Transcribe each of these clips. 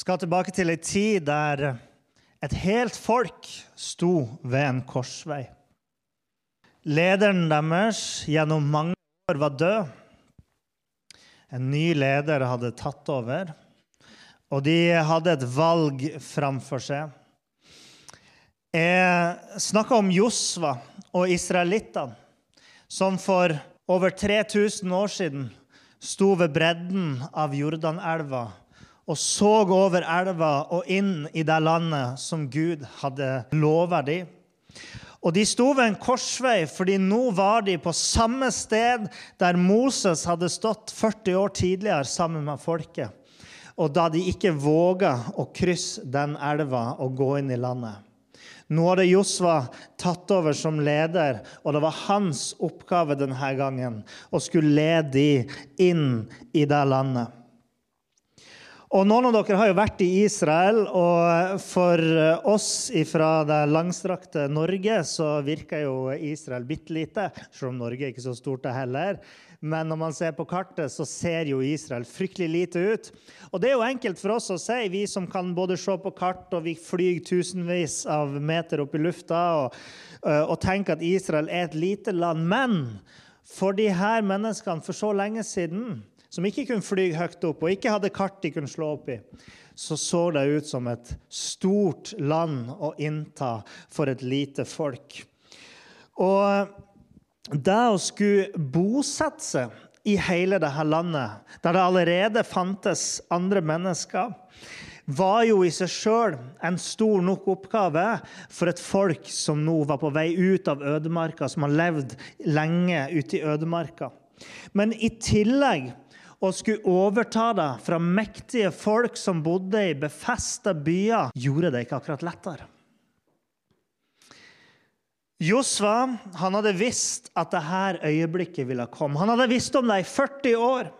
skal tilbake til ei tid der et helt folk sto ved en korsvei. Lederen deres gjennom mange år var død. En ny leder hadde tatt over, og de hadde et valg framfor seg. Jeg snakka om Josva og israelittene, som for over 3000 år siden sto ved bredden av Jordanelva og så over elva og inn i det landet som Gud hadde lova dem. Og de sto ved en korsvei, fordi nå var de på samme sted der Moses hadde stått 40 år tidligere sammen med folket, og da de ikke våga å krysse den elva og gå inn i landet. Nå hadde Josva tatt over som leder, og det var hans oppgave denne gangen å skulle lede de inn i det landet. Og Noen av dere har jo vært i Israel, og for oss fra det langstrakte Norge så virker jo Israel bitte lite, selv om Norge er ikke så stort det heller. Men når man ser på kartet, så ser jo Israel fryktelig lite ut. Og det er jo enkelt for oss å si, vi som kan både se på kart og vi flyr tusenvis av meter opp i lufta og, og tenker at Israel er et lite land. Men for de her menneskene for så lenge siden som ikke kunne fly høyt opp og ikke hadde kart de kunne slå opp i, så så det ut som et stort land å innta for et lite folk. Og det å skulle bosette seg i hele dette landet, der det allerede fantes andre mennesker, var jo i seg sjøl en stor nok oppgave for et folk som nå var på vei ut av ødemarka, som har levd lenge ute i ødemarka. Men i tillegg og skulle overta det fra mektige folk som bodde i befesta byer, gjorde det ikke akkurat lettere. Josva hadde visst at dette øyeblikket ville komme. Han hadde visst om det i 40 år.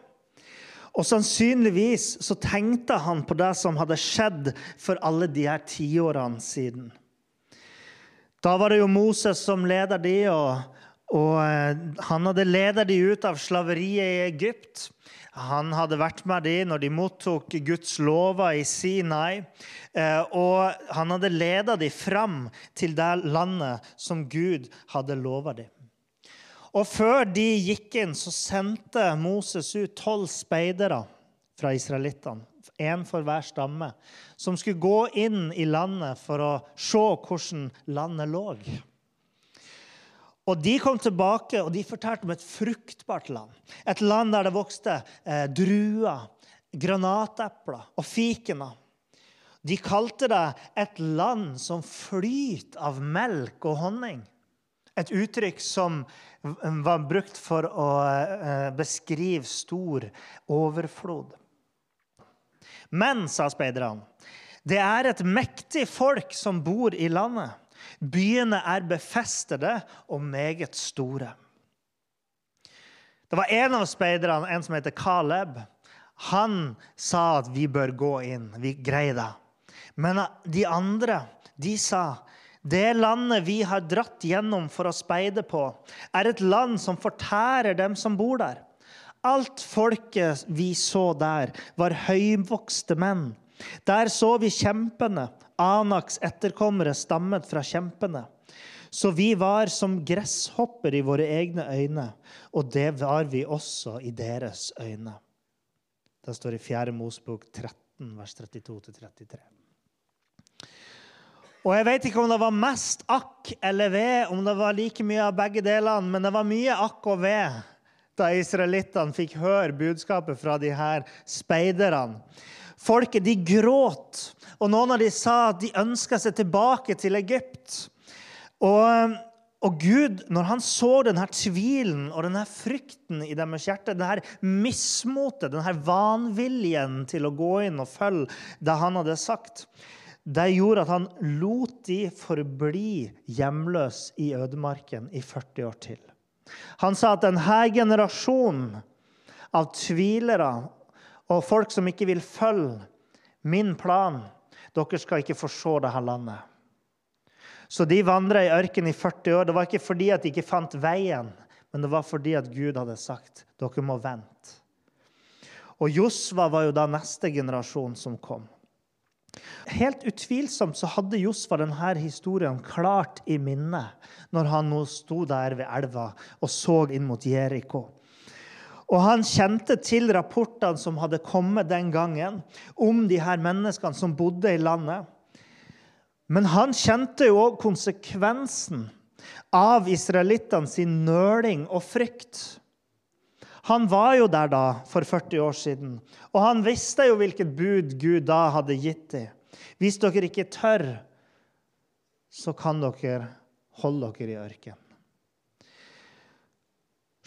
Og Sannsynligvis så tenkte han på det som hadde skjedd for alle de her tiårene siden. Da var det jo Moses som leder de, og, og eh, han hadde ledet de ut av slaveriet i Egypt. Han hadde vært med dem når de mottok Guds lover i Sinai. Eh, og han hadde ledet dem fram til det landet som Gud hadde lova dem. Og før de gikk inn, så sendte Moses ut tolv speidere fra israelittene. Én for hver stamme, som skulle gå inn i landet for å se hvordan landet lå. Og De kom tilbake og de fortalte om et fruktbart land. Et land der det vokste eh, druer, granatepler og fikener. De kalte det et land som flyter av melk og honning. Et uttrykk som var brukt for å eh, beskrive stor overflod. Men, sa speiderne, det er et mektig folk som bor i landet. Byene er befestede og meget store. Det var en av speiderne, en som heter Caleb. Han sa at vi bør gå inn. Vi greier det. Men de andre de sa det landet vi har dratt gjennom for å speide på, er et land som fortærer dem som bor der. Alt folket vi så der, var høyvokste menn. Der så vi kjempene, Anaks etterkommere stammet fra kjempene. Så vi var som gresshopper i våre egne øyne, og det var vi også i deres øyne. Det står i 4. Mosbok 13, vers 32-33. Og Jeg vet ikke om det var mest akk eller ved, om det var like mye av begge delene, men det var mye akk og ved da israelittene fikk høre budskapet fra de her speiderne. Folket de gråt, og noen av dem sa at de ønska seg tilbake til Egypt. Og Og Gud, når han så denne tvilen og denne frykten i deres hjerte, denne mismotet, denne vanviljen til å gå inn og følge det han hadde sagt, det gjorde at han lot de forbli hjemløse i ødemarken i 40 år til. Han sa at denne generasjonen av tvilere og folk som ikke vil følge min plan, dere skal ikke få se dette landet. Så de vandra i ørkenen i 40 år. Det var ikke fordi at de ikke fant veien, men det var fordi at Gud hadde sagt dere må vente. Og Josva var jo da neste generasjon som kom. Helt utvilsomt så hadde Josva denne historien klart i minnet når han nå sto der ved elva og så inn mot Jeriko. Og han kjente til rapportene som hadde kommet den gangen om de her menneskene som bodde i landet. Men han kjente jo òg konsekvensen av israelittene sin nøling og frykt. Han var jo der da for 40 år siden, og han visste jo hvilket bud Gud da hadde gitt dem. Hvis dere ikke tør, så kan dere holde dere i ørkenen.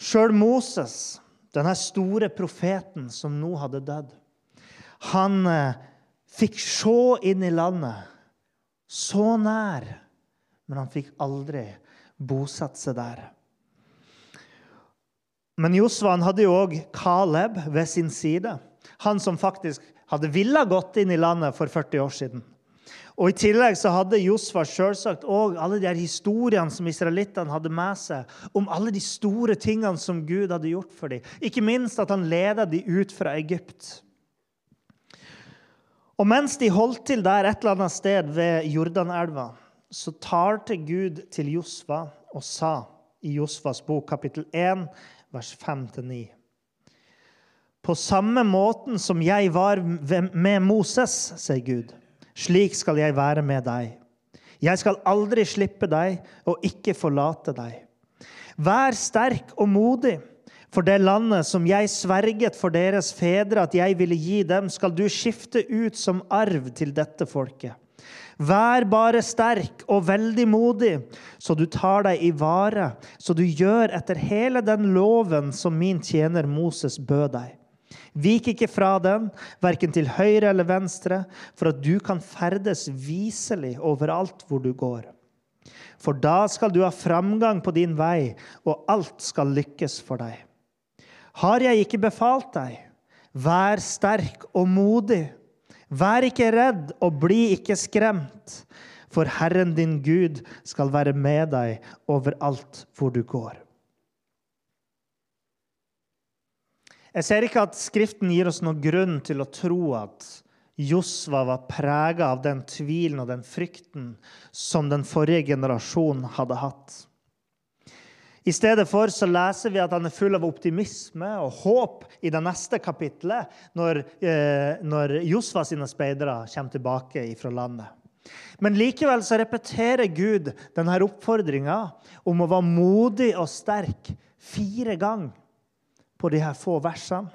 Sjøl Moses, denne store profeten som nå hadde dødd, han eh, fikk se inn i landet så nær, men han fikk aldri bosatt seg der. Men Josva hadde jo òg Caleb ved sin side. Han som faktisk hadde villet gått inn i landet for 40 år siden. Og I tillegg så hadde Josfa selvsagt òg alle de her historiene som israelittene hadde med seg, om alle de store tingene som Gud hadde gjort for dem. Ikke minst at han ledet dem ut fra Egypt. Og mens de holdt til der et eller annet sted ved Jordanelva, så talte Gud til Josfa og sa i Josfas bok, kapittel 1, vers 5-9. På samme måten som jeg var med Moses, sier Gud, slik skal jeg være med deg. Jeg skal aldri slippe deg og ikke forlate deg. Vær sterk og modig. For det landet som jeg sverget for deres fedre at jeg ville gi dem, skal du skifte ut som arv til dette folket. Vær bare sterk og veldig modig, så du tar deg i vare, så du gjør etter hele den loven som min tjener Moses bød deg. Vik ikke fra den, verken til høyre eller venstre, for at du kan ferdes viselig overalt hvor du går. For da skal du ha framgang på din vei, og alt skal lykkes for deg. Har jeg ikke befalt deg? Vær sterk og modig. Vær ikke redd og bli ikke skremt, for Herren din Gud skal være med deg overalt hvor du går. Jeg ser ikke at Skriften gir oss noen grunn til å tro at Josva var prega av den tvilen og den frykten som den forrige generasjonen hadde hatt. I stedet for så leser vi at han er full av optimisme og håp i det neste kapitlet, når, eh, når Josva sine speidere kommer tilbake fra landet. Men likevel så repeterer Gud denne oppfordringa om å være modig og sterk fire ganger på de her få versene.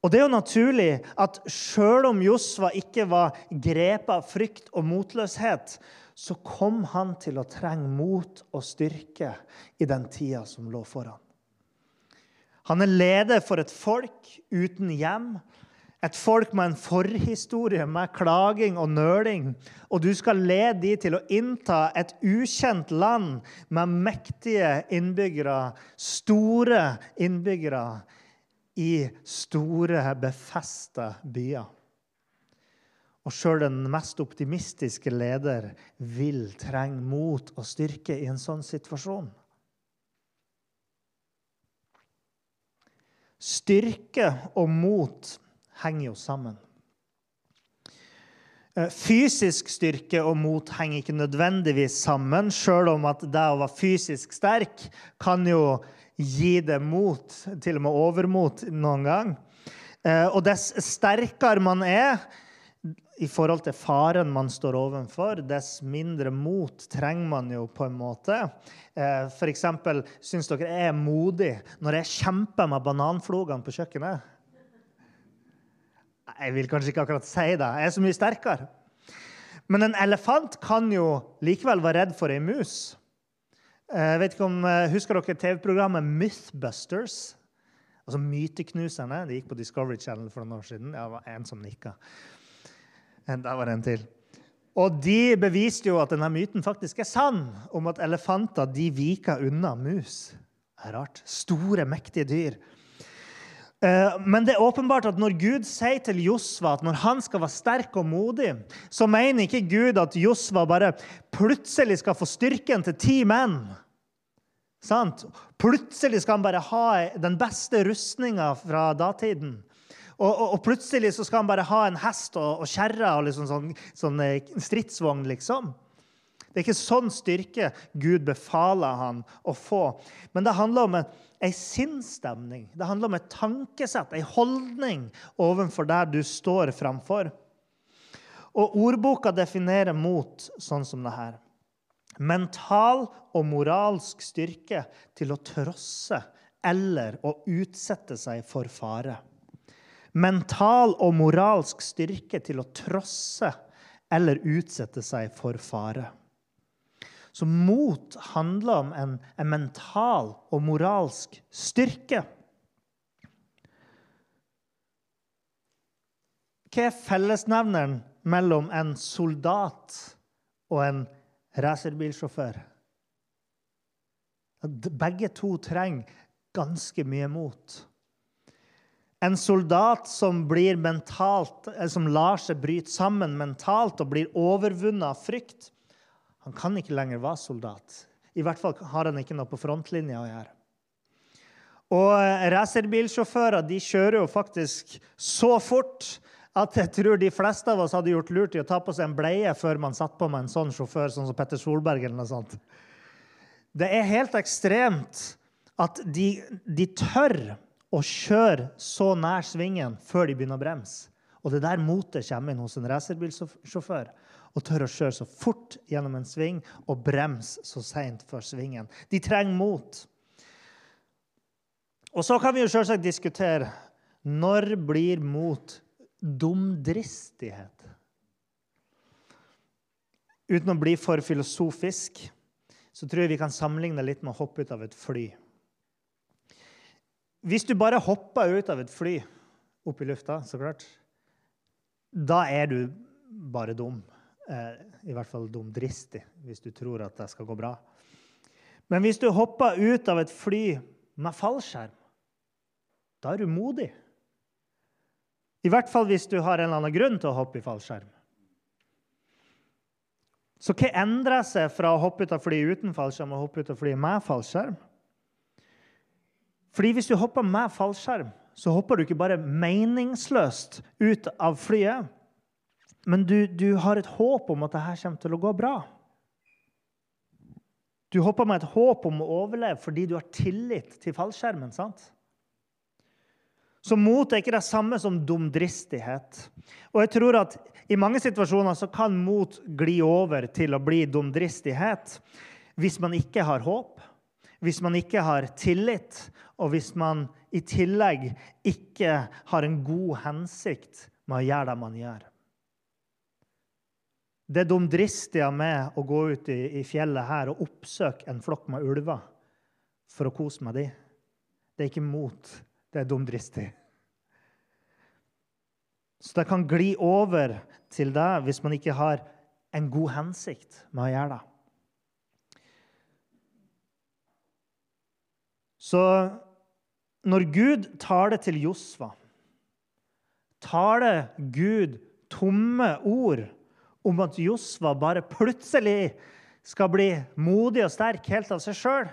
Og det er jo naturlig at sjøl om Josva ikke var grepet av frykt og motløshet, så kom han til å trenge mot og styrke i den tida som lå foran. Han er leder for et folk uten hjem, et folk med en forhistorie med klaging og nøling. Og du skal lede de til å innta et ukjent land med mektige innbyggere, store innbyggere, i store, befesta byer. Og sjøl den mest optimistiske leder vil trenge mot og styrke i en sånn situasjon. Styrke og mot henger jo sammen. Eh, fysisk styrke og mot henger ikke nødvendigvis sammen, sjøl om at det å være fysisk sterk kan jo gi det mot, til og med overmot noen gang. Eh, og dess sterkere man er, i forhold til faren man står overfor, dess mindre mot trenger man jo på en måte. Eh, F.eks. syns dere jeg er modig når jeg kjemper med bananflogene på kjøkkenet? Jeg vil kanskje ikke akkurat si det. Jeg er så mye sterkere. Men en elefant kan jo likevel være redd for ei mus. Jeg vet ikke om, Husker dere TV-programmet Mythbusters? Altså Myteknuserne. Det gikk på Discovery Channel for noen år siden. Det var en som nikka. Der var en til. Og de beviste jo at denne myten faktisk er sann, om at elefanter de viker unna mus. Det er rart. Store, mektige dyr. Eh, men det er åpenbart at når Gud sier til Josva at når han skal være sterk og modig, så mener ikke Gud at Josva bare plutselig skal få styrken til ti menn. Sant? Plutselig skal han bare ha den beste rustninga fra datiden. Og, og, og, plutselig så skal han bare ha en hest og, og kjerre og liksom sånn, sånn eh, stridsvogn, liksom. Det er ikke sånn styrke Gud befaler han å få. Men det handler om en, en sinnsstemning. Det handler om et tankesett, en holdning overfor der du står framfor. Og ordboka definerer mot sånn som det her. Mental og moralsk styrke til å trosse eller å utsette seg for fare mental og moralsk styrke til å trosse eller utsette seg for fare. Så mot handler om en, en mental og moralsk styrke. Hva er fellesnevneren mellom en soldat og en racerbilsjåfør? Begge to trenger ganske mye mot. En soldat som, mentalt, eh, som lar seg bryte sammen mentalt og blir overvunnet av frykt, han kan ikke lenger være soldat. I hvert fall har han ikke noe på frontlinja å gjøre. Og eh, Racerbilsjåfører de kjører jo faktisk så fort at jeg tror de fleste av oss hadde gjort lurt i å ta på seg en bleie før man satt på med en sånn sjåfør sånn som Petter Solberg. eller noe sånt. Det er helt ekstremt at de, de tør å kjøre så nær svingen før de begynner å bremse. Og det der motet kommer inn hos en racerbilsjåfør. Og tør å kjøre så fort gjennom en sving og bremse så seint før svingen. De trenger mot. Og så kan vi jo selvsagt diskutere når blir mot dumdristighet? Uten å bli for filosofisk så tror jeg vi kan sammenligne litt med å hoppe ut av et fly. Hvis du bare hopper ut av et fly opp i lufta, så klart, da er du bare dum. Eh, I hvert fall dumdristig, hvis du tror at det skal gå bra. Men hvis du hopper ut av et fly med fallskjerm, da er du modig. I hvert fall hvis du har en eller annen grunn til å hoppe i fallskjerm. Så hva endrer seg fra å hoppe ut av fly uten fallskjerm og hoppe ut av fly med fallskjerm? Fordi hvis du hopper med fallskjerm, så hopper du ikke bare meningsløst ut av flyet, men du, du har et håp om at dette kommer til å gå bra. Du hopper med et håp om å overleve fordi du har tillit til fallskjermen. sant? Så mot er ikke det samme som dumdristighet. Og jeg tror at i mange situasjoner så kan mot gli over til å bli dumdristighet hvis man ikke har håp, hvis man ikke har tillit, og hvis man i tillegg ikke har en god hensikt med å gjøre det man gjør. Det dumdristige med å gå ut i, i, fjellet her og oppsøke en flokk med ulver for å kose med dem, det er ikke mot. Det er dumdristig. Så det kan gli over til deg hvis man ikke har en god hensikt med å gjøre det. Så når Gud taler til Josva, taler Gud tomme ord om at Josva bare plutselig skal bli modig og sterk helt av seg sjøl?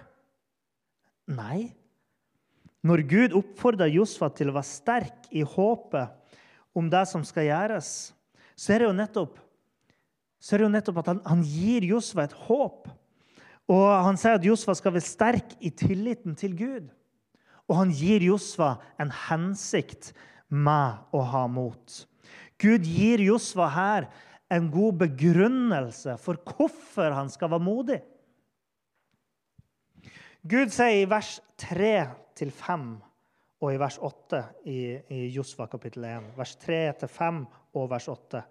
Nei. Når Gud oppfordrer Josfa til å være sterk i håpet om det som skal gjøres, så er det jo nettopp, det jo nettopp at han, han gir Josfa et håp. Og han sier at Josfa skal være sterk i tilliten til Gud. Og han gir Josfa en hensikt med å ha mot. Gud gir Josfa her en god begrunnelse for hvorfor han skal være modig. Gud sier i vers 3-5 og i vers 8 i, i Josfa kapittel 1, vers 3-5 og vers 8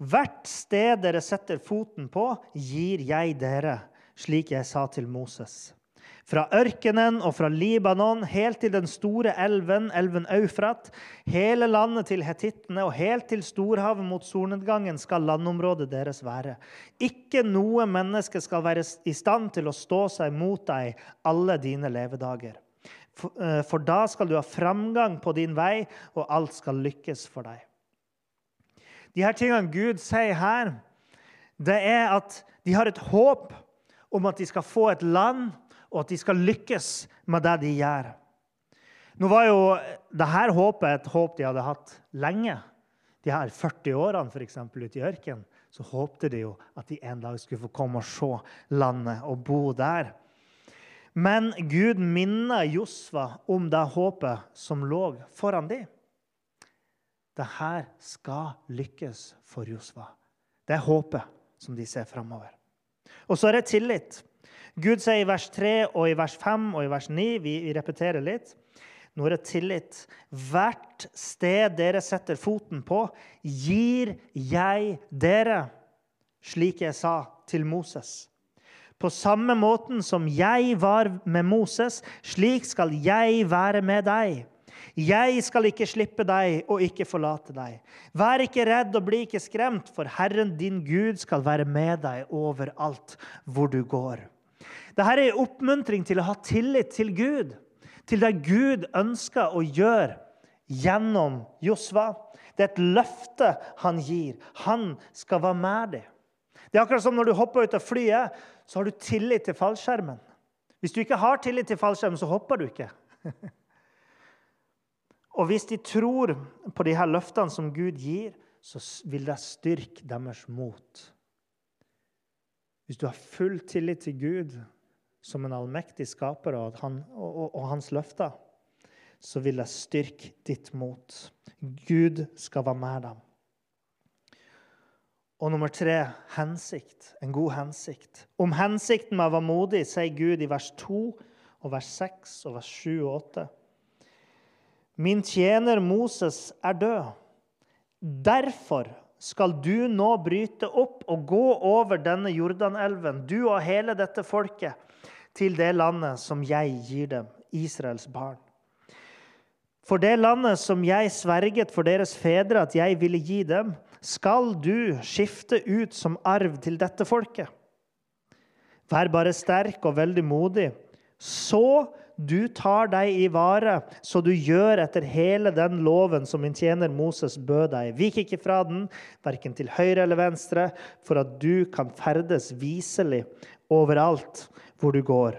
Hvert sted dere setter foten på, gir jeg dere, slik jeg sa til Moses. Fra ørkenen og fra Libanon helt til den store elven, elven Eufrat, hele landet til hetittene og helt til storhavet mot solnedgangen skal landområdet deres være. Ikke noe menneske skal være i stand til å stå seg mot deg alle dine levedager. For, eh, for da skal du ha framgang på din vei, og alt skal lykkes for deg. De her tingene Gud sier her, det er at de har et håp om at de skal få et land og at de skal lykkes med det de gjør. Nå var jo dette håpet et håp de hadde hatt lenge. De her 40 årene for eksempel, ute i ørkenen så håpte de jo at de en dag skulle få komme og se landet og bo der. Men Gud minner Josva om det håpet som lå foran dem. Dette skal lykkes for Josva. Det er håpet som de ser framover. Og så er det tillit. Gud sier i vers 3 og i vers 5 og i vers 9 Vi, vi repeterer litt. Nå er det tillit. Hvert sted dere setter foten på, gir jeg dere, slik jeg sa til Moses. På samme måten som jeg var med Moses, slik skal jeg være med deg. Jeg skal ikke slippe deg og ikke forlate deg. Vær ikke redd og bli ikke skremt, for Herren din Gud skal være med deg overalt hvor du går. Dette er en oppmuntring til å ha tillit til Gud, til det Gud ønsker å gjøre gjennom Josva. Det er et løfte han gir. Han skal være med deg. Det er akkurat som når du hopper ut av flyet, så har du tillit til fallskjermen. Hvis du ikke har tillit til fallskjermen, så hopper du ikke. Og hvis de tror på de her løftene som Gud gir, så vil det styrke deres mot. Hvis du har full tillit til Gud, som en allmektig skaper og, han, og, og, og hans løfter, så vil jeg styrke ditt mot. Gud skal være med dem. Og nummer tre hensikt. En god hensikt. Om hensikten med å være modig sier Gud i vers 2 og vers 6 og vers 7 og 8. Min tjener Moses er død. Derfor skal du nå bryte opp og gå over denne Jordanelven, du og hele dette folket, til det landet som jeg gir dem, Israels barn. For det landet som jeg sverget for deres fedre at jeg ville gi dem, skal du skifte ut som arv til dette folket. Vær bare sterk og veldig modig, så du tar deg i vare, så du gjør etter hele den loven som min tjener Moses bød deg. Vik ikke fra den, verken til høyre eller venstre, for at du kan ferdes viselig overalt hvor du går.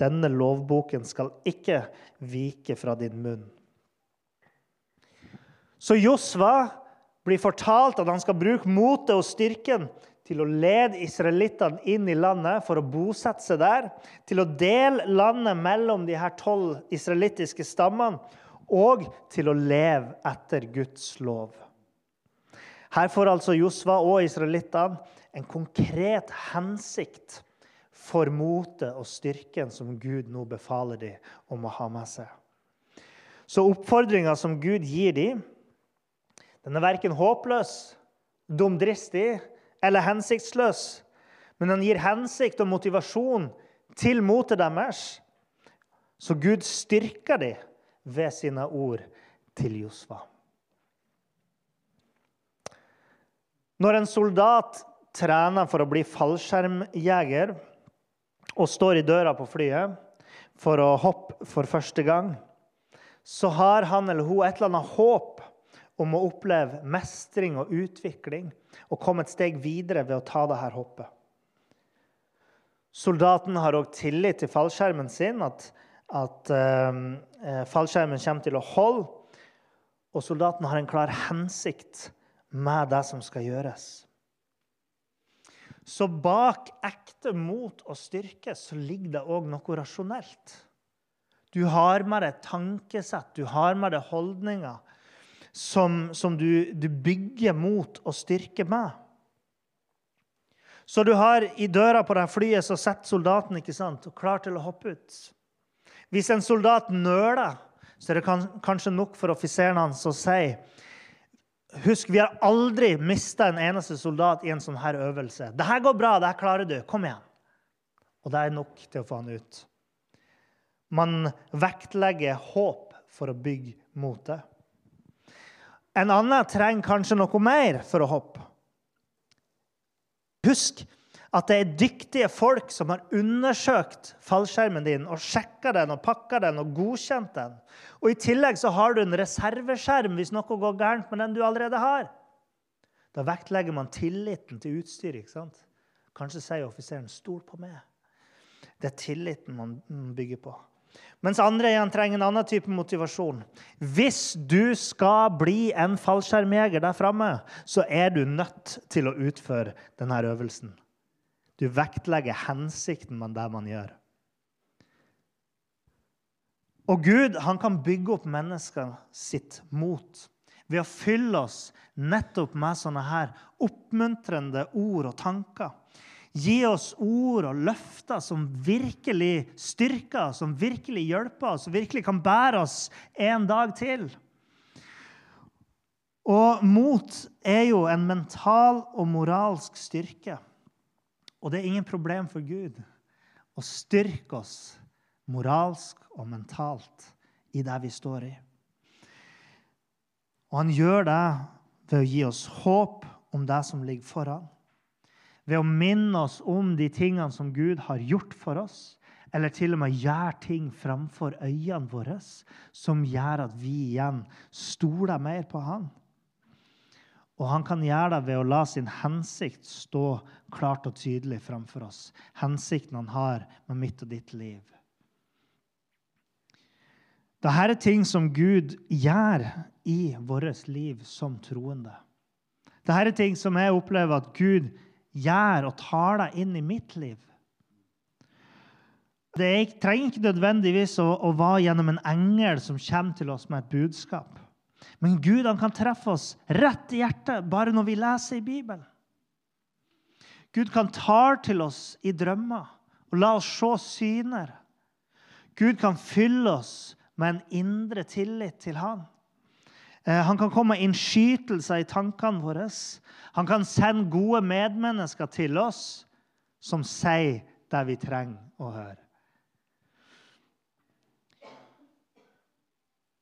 Denne lovboken skal ikke vike fra din munn. Så Josva blir fortalt at han skal bruke motet og styrken til å lede israelittene inn i landet for å bosette seg der, til å dele landet mellom de her tolv israelittiske stammene, og til å leve etter Guds lov. Her får altså Josva og israelittene en konkret hensikt for motet og styrken som Gud nå befaler dem om å ha med seg. Så oppfordringa som Gud gir dem, den er verken håpløs, dumdristig eller hensiktsløs, men den gir hensikt og motivasjon til motet deres. Så Gud styrker dem ved sine ord til Josfa. Når en soldat trener for å bli fallskjermjeger og står i døra på flyet for å hoppe for første gang, så har han eller hun et eller annet håp om å oppleve mestring og utvikling og komme et steg videre ved å ta dette hoppet. Soldaten har òg tillit til fallskjermen sin, at, at uh, fallskjermen kommer til å holde. Og soldaten har en klar hensikt med det som skal gjøres. Så bak ekte mot og styrke så ligger det òg noe rasjonelt. Du har med deg tankesett, du har med deg holdninger som, som du, du, bygger mot og styrke med. Så du har i døra på det flyet så sitter soldaten ikke sant, og klar til å hoppe ut. Hvis en soldat nøler, så er det kanskje nok for offiseren hans å si Husk, vi har aldri mista en eneste soldat i en sånn her øvelse. 'Det her går bra. Det her klarer du. Kom igjen.' Og det er nok til å få han ut. Man vektlegger håp for å bygge motet. En annen trenger kanskje noe mer for å hoppe. Husk at det er dyktige folk som har undersøkt fallskjermen din og sjekka den og pakka den og godkjent den. Og I tillegg så har du en reserveskjerm hvis noe går gærent med den du allerede har. Da vektlegger man tilliten til utstyret. ikke sant? Kanskje sier offiseren 'stol på meg'. Det er tilliten man bygger på. Mens andre igjen trenger en annen type motivasjon. Hvis du skal bli en fallskjermjeger der framme, så er du nødt til å utføre denne øvelsen. Du vektlegger hensikten med det man gjør. Og Gud han kan bygge opp mennesker sitt mot ved å fylle oss nettopp med sånne her oppmuntrende ord og tanker. Gi oss ord og løfter som virkelig styrker som virkelig hjelper oss, som virkelig kan bære oss en dag til. Og mot er jo en mental og moralsk styrke. Og det er ingen problem for Gud å styrke oss moralsk og mentalt i det vi står i. Og han gjør det ved å gi oss håp om det som ligger foran. Ved å minne oss om de tingene som Gud har gjort for oss. Eller til og med gjøre ting framfor øynene våre som gjør at vi igjen stoler mer på Han. Og han kan gjøre det ved å la sin hensikt stå klart og tydelig framfor oss. Hensikten han har med mitt og ditt liv. Dette er ting som Gud gjør i vårt liv som troende. Dette er ting som jeg opplever at Gud gjør og taler inn i mitt liv. Det trenger ikke nødvendigvis å, å være gjennom en engel som kommer til oss med et budskap. Men Gud han kan treffe oss rett i hjertet bare når vi leser i Bibelen. Gud kan ta til oss i drømmer og la oss se syner. Gud kan fylle oss med en indre tillit til Han. Eh, han kan komme med innskytelser i tankene våre. Han kan sende gode medmennesker til oss som sier det vi trenger å høre.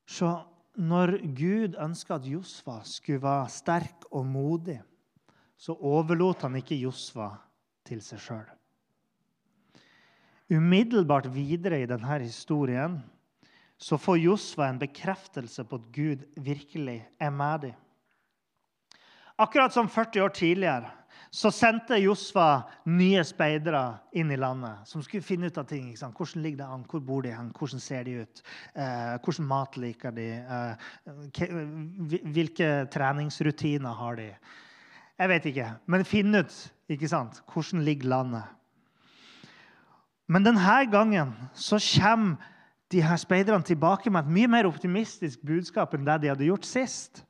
Så når Gud ønska at Josfa skulle være sterk og modig, så overlot han ikke Josfa til seg sjøl. Umiddelbart videre i denne historien så får Josfa en bekreftelse på at Gud virkelig er med dem. Akkurat som 40 år tidligere så sendte Josfa nye speidere inn i landet som skulle finne ut av ting. Hvordan ligger det an? Hvor bor de hen? Hvordan ser de ut? Eh, hvordan mat liker de? Eh, hvilke treningsrutiner har de? Jeg vet ikke. Men finne ut ikke sant? hvordan ligger landet. Men denne gangen så kommer de her speiderne tilbake med et mye mer optimistisk budskap enn det de hadde gjort sist.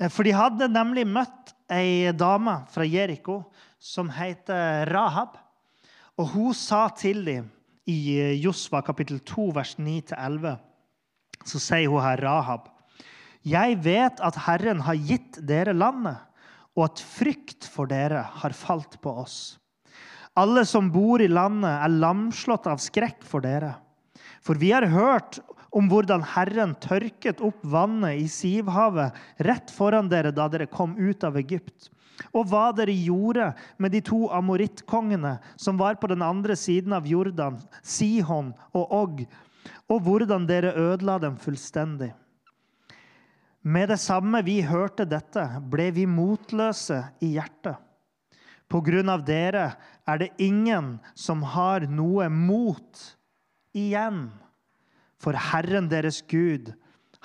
Eh, for de hadde nemlig møtt ei dame fra Jeriko som heter Rahab. Og hun sa til dem i eh, Josva kapittel 2, vers 9-11, så sier hun her Rahab. Jeg vet at Herren har gitt dere landet, og at frykt for dere har falt på oss. Alle som bor i landet, er lamslått av skrekk for dere. For vi har hørt om hvordan Herren tørket opp vannet i Sivhavet rett foran dere da dere kom ut av Egypt, og hva dere gjorde med de to amorittkongene som var på den andre siden av Jordan, Sihon og Og, og hvordan dere ødela dem fullstendig. Med det samme vi hørte dette, ble vi motløse i hjertet. På grunn av dere er det ingen som har noe mot igjen. For Herren deres Gud,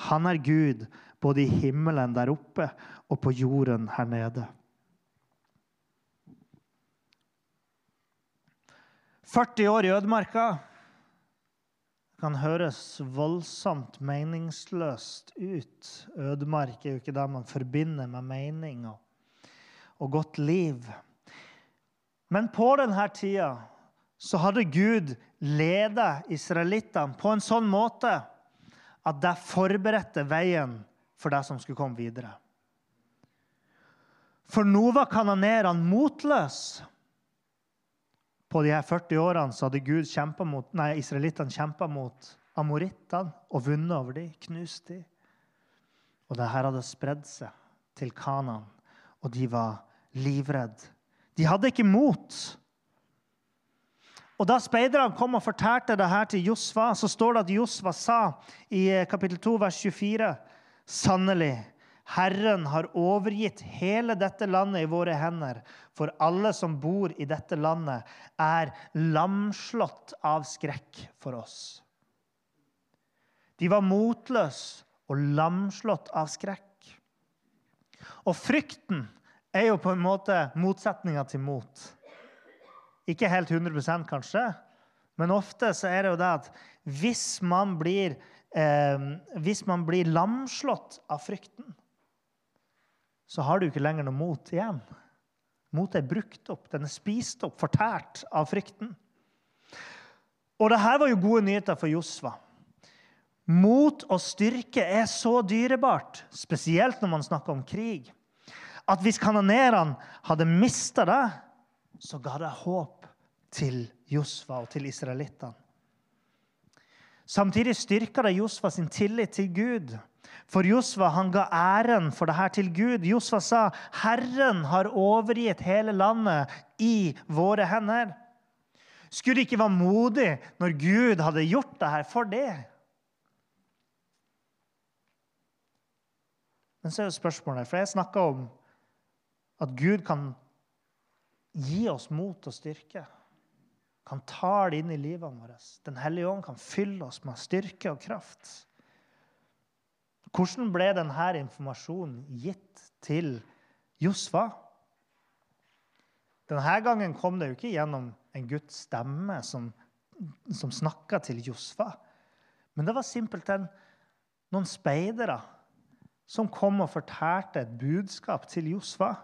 han er Gud både i himmelen der oppe og på jorden her nede. 40 år i ødemarka kan høres voldsomt meningsløst ut. Ødemark er jo ikke det man forbinder med mening og, og godt liv. Men på denne tida så hadde Gud ledet israelittene på en sånn måte at de forberedte veien for det som skulle komme videre. For nå var kanonerene motløse. På de her 40 årene så hadde Gud mot, nei, israelittene kjempa mot amorittene og vunnet over dem, knust dem. Og det her hadde spredd seg til Kanan, og de var livredde. De hadde ikke mot. Og Da speiderne kom og fortalte det her til Josva, så står det at Josva sa i kapittel 2, vers 24.: Sannelig, Herren har overgitt hele dette landet i våre hender, for alle som bor i dette landet, er lamslått av skrekk for oss. De var motløse og lamslått av skrekk. Og frykten er jo på en måte motsetninga til mot. Ikke helt 100 kanskje, men ofte så er det jo det at hvis man blir, eh, hvis man blir lamslått av frykten, så har du ikke lenger noe mot igjen. Motet er brukt opp, den er spist opp, fortært av frykten. Og dette var jo gode nyheter for Josva. Mot og styrke er så dyrebart, spesielt når man snakker om krig, at hvis kanonerene hadde mista det, så ga det håp til Josfa og til israelittene. Samtidig styrka det Josfa sin tillit til Gud. For Josva han ga æren for det her til Gud. Josva sa, 'Herren har overgitt hele landet i våre hender'. Skulle det ikke være modig når Gud hadde gjort det her for det? Men så er jo spørsmålet, for jeg snakka om at Gud kan gi oss mot og styrke kan ta det inn i livet vårt. Den hellige ånd kan fylle oss med styrke og kraft. Hvordan ble denne informasjonen gitt til Josfa? Denne gangen kom det jo ikke gjennom en Guds stemme som, som snakka til Josfa. Men det var simpelthen noen speidere som kom og fortalte et budskap til Josfa.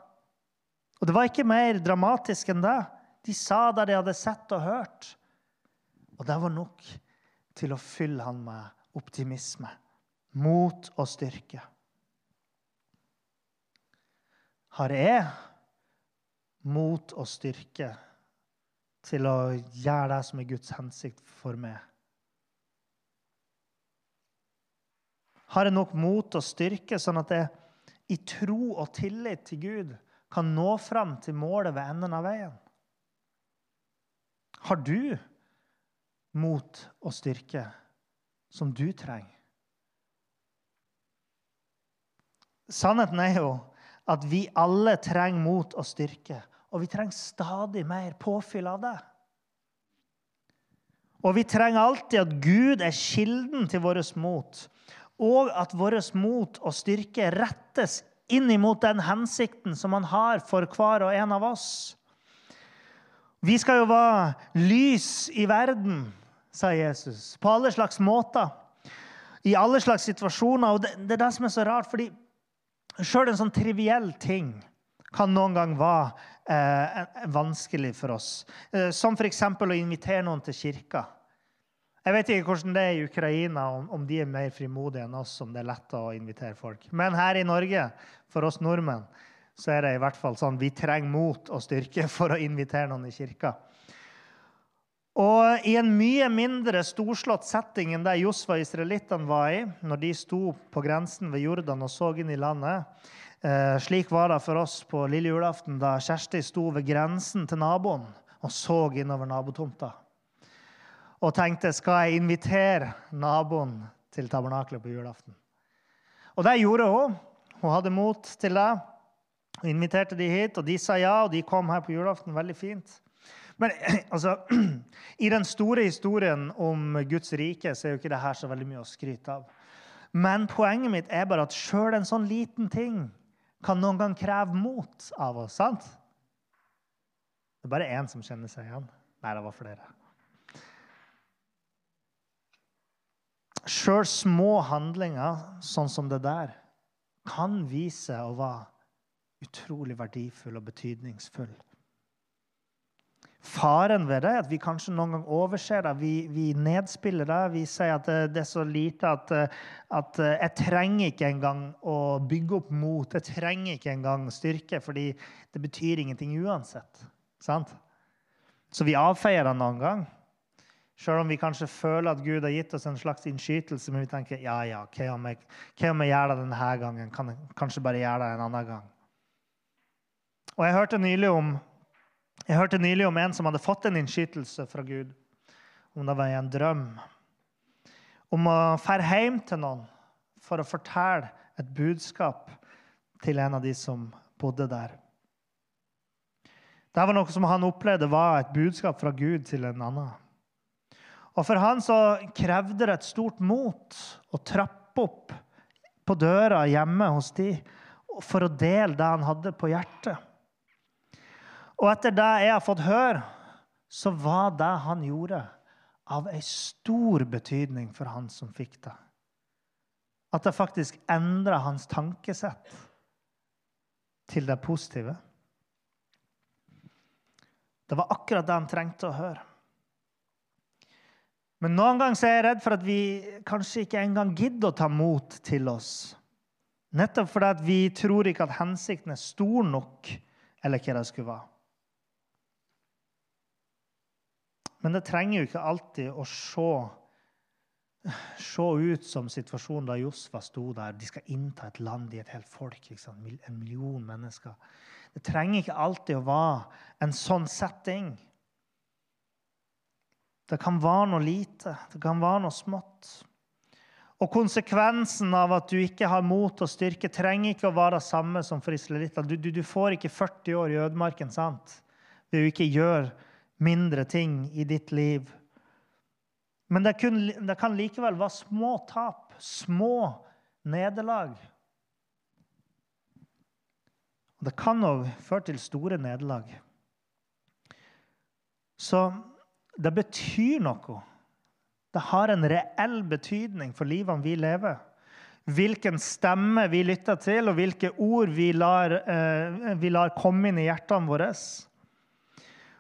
Og det var ikke mer dramatisk enn det. De sa det de hadde sett og hørt. Og det var nok til å fylle han med optimisme, mot og styrke. Har jeg mot og styrke til å gjøre det som er Guds hensikt for meg? Har jeg nok mot og styrke, sånn at jeg i tro og tillit til Gud kan nå fram til målet ved enden av veien? Har du mot og styrke som du trenger? Sannheten er jo at vi alle trenger mot og styrke. Og vi trenger stadig mer påfyll av det. Og vi trenger alltid at Gud er kilden til vårt mot, og at vårt mot og styrke rettes inn imot den hensikten som han har for hver og en av oss. Vi skal jo være lys i verden, sa Jesus, på alle slags måter. I alle slags situasjoner. Og det, det er det som er så rart, fordi sjøl en sånn triviell ting kan noen gang være eh, vanskelig for oss. Eh, som f.eks. å invitere noen til kirka. Jeg vet ikke hvordan det er i Ukraina, om, de er mer frimodige enn oss, om det er lett å invitere folk. Men her i Norge, for oss nordmenn, så er det i hvert fall sånn vi trenger mot og styrke for å invitere noen i kirka. Og I en mye mindre storslått setting enn det Josfa og israelittene var i når de sto på grensen ved Jordan og så inn i landet, eh, slik var det for oss på lille julaften da Kjersti sto ved grensen til naboen og så innover nabotomta. Og tenkte skal jeg invitere naboen til tabernaklet på julaften. Og det gjorde hun. Hun hadde mot til det. Og inviterte de hit, og de sa ja, og de kom her på julaften. Veldig fint. Men altså, i den store historien om Guds rike så er jo ikke det her så veldig mye å skryte av. Men poenget mitt er bare at sjøl en sånn liten ting kan noen gang kreve mot av oss. sant? Det er bare én som kjenner seg igjen. Nei, det var flere. Sjøl små handlinger, sånn som det der, kan vise å være utrolig verdifull og betydningsfull. Faren ved det er at vi kanskje noen gang overser det. Vi, vi nedspiller det. Vi sier at det, er så lite at, at, jeg trenger ikke engang å bygge opp mot. Jeg trenger ikke engang styrke, fordi det betyr ingenting uansett. Sant? Så vi avfeier det noen gang. Selv om vi kanskje føler at Gud har gitt oss en slags innskytelse, men vi tenker ja, ja, hva om jeg, hva om jeg gjør det denne gangen? Kan jeg kanskje bare gjøre det en annen gang? Og jeg hørte nylig om jeg hørte nylig om en som hadde fått en innskytelse fra Gud, om det var en drøm, om å dra hjem til noen for å fortelle et budskap til en av de som bodde der. Det var noe som han opplevde var et budskap fra Gud til en annen. Og For han så krevde det et stort mot å trappe opp på døra hjemme hos de for å dele det han hadde på hjertet. Og etter det jeg har fått høre, så var det han gjorde, av ei stor betydning for han som fikk det. At det faktisk endra hans tankesett til det positive. Det var akkurat det han trengte å høre. Men noen ganger er jeg redd for at vi kanskje ikke engang gidder å ta mot til oss. Nettopp fordi vi tror ikke at hensikten er stor nok, eller hva det skulle være. Men det trenger jo ikke alltid å se, se ut som situasjonen da Josfa sto der. De skal innta et land i et helt folk. En million mennesker. Det trenger ikke alltid å være en sånn setting. Det kan være noe lite, det kan være noe smått. Og konsekvensen av at du ikke har mot og styrke, trenger ikke å være det samme som for israelitter. Du, du, du, får ikke 40 år i ødemarken sant? ved å ikke gjøre mindre ting i ditt liv. Men det, kun, det kan likevel være små tap, små nederlag. Og det kan òg føre til store nederlag. Så det betyr noe. Det har en reell betydning for livene vi lever. Hvilken stemme vi lytter til, og hvilke ord vi lar, eh, vi lar komme inn i hjertene våre.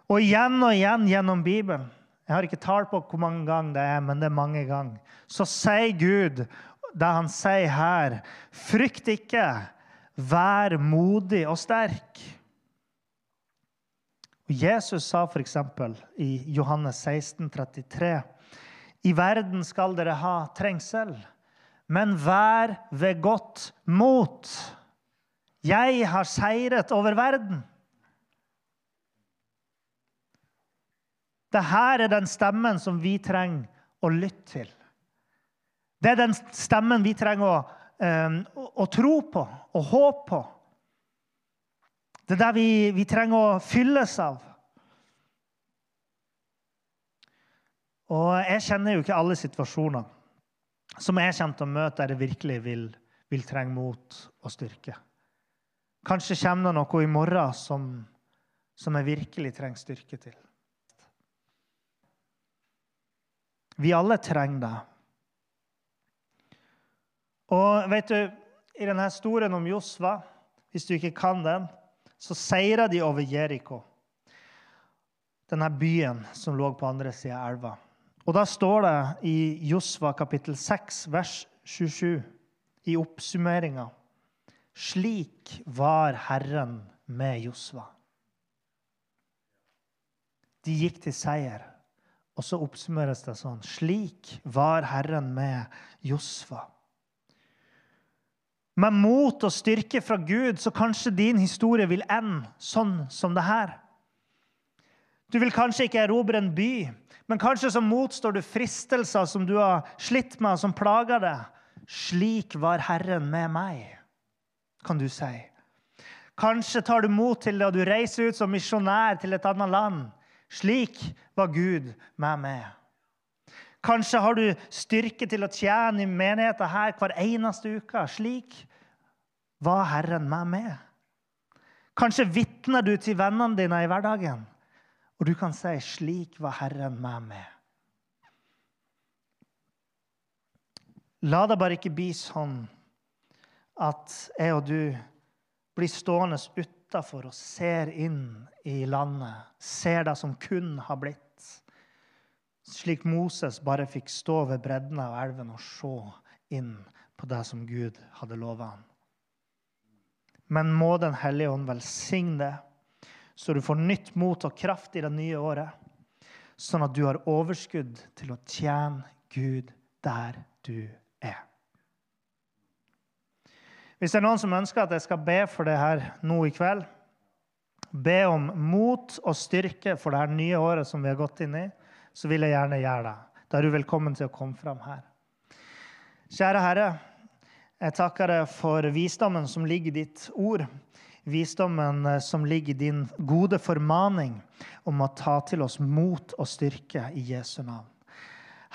Og igjen og igjen gjennom Bibelen jeg har ikke tall på hvor mange ganger det er, men det er mange ganger. Så sier Gud det han sier her. Frykt ikke, vær modig og sterk. Og Jesus sa f.eks. i Johannes 16, 33, I verden skal dere ha trengsel, men vær ved godt mot. Jeg har seiret over verden. Dette er den stemmen som vi trenger å lytte til. Det er den stemmen vi trenger å, um, å, å tro på og håpe på. Det er det vi, vi trenger å fylles av. Og jeg kjenner jo ikke alle situasjoner som jeg kommer til å møte der jeg virkelig vil, vil trenge mot og styrke. Kanskje kommer det noe i morgen som, som jeg virkelig trenger styrke til. Vi alle trenger det. Og vet du, i denne historien om Josva, hvis du ikke kan den, så seira de over Jeriko. Denne byen som lå på andre sida av elva. Og da står det i Josva kapittel 6, vers 27, i oppsummeringa Slik var Herren med Josva. De gikk til seier. Og så oppsummeres det sånn Slik var Herren med Josfa. Med mot og styrke fra Gud, så kanskje din historie vil ende sånn som det her. Du vil kanskje ikke erobre en by, men kanskje så motstår du fristelser som du har slitt med, og som plager deg. Slik var Herren med meg, kan du si. Kanskje tar du mot til det, og du reiser ut som misjonær til et annet land. Slik var Gud med meg. Kanskje har du styrke til å tjene i menigheten her hver eneste uke. Slik var Herren med meg. Kanskje vitner du til vennene dine i hverdagen, og du kan si 'Slik var Herren med meg'. La det bare ikke bli sånn at jeg og du blir stående ute utafor og ser inn i landet, ser det som kun har blitt. Slik Moses bare fikk stå ved bredden av elven og se inn på det som Gud hadde lova ham. Men må Den hellige ånd velsigne det, så du får nytt mot og kraft i det nye året, sånn at du har overskudd til å tjene Gud der du er. Hvis det er noen som ønsker at jeg skal be for det her nå i kveld, be om mot og styrke for det her nye året som vi har gått inn i, så vil jeg gjerne gjøre det. Da er du velkommen til å komme fram her. Kjære Herre, jeg takker deg for visdommen som ligger i ditt ord. Visdommen eh, som ligger i din gode formaning om å ta til oss mot og styrke i Jesu navn.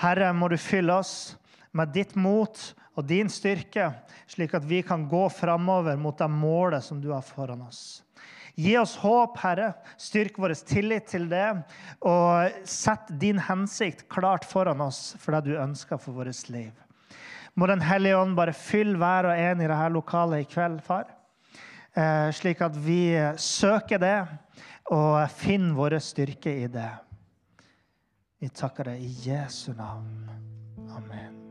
Herre, må du fylle oss med ditt mot og din styrke, slik at vi kan gå framover mot det målet som du har foran oss. Gi oss håp, Herre. Styrk vår tillit til det. Og sett din hensikt klart foran oss for det du ønsker for vårt liv. Må Den hellige ånd bare fylle hver og en i dette lokalet i kveld, far. Eh, slik at vi søker det og finner vår styrke i det. Vi takker deg i Jesu navn. Amen.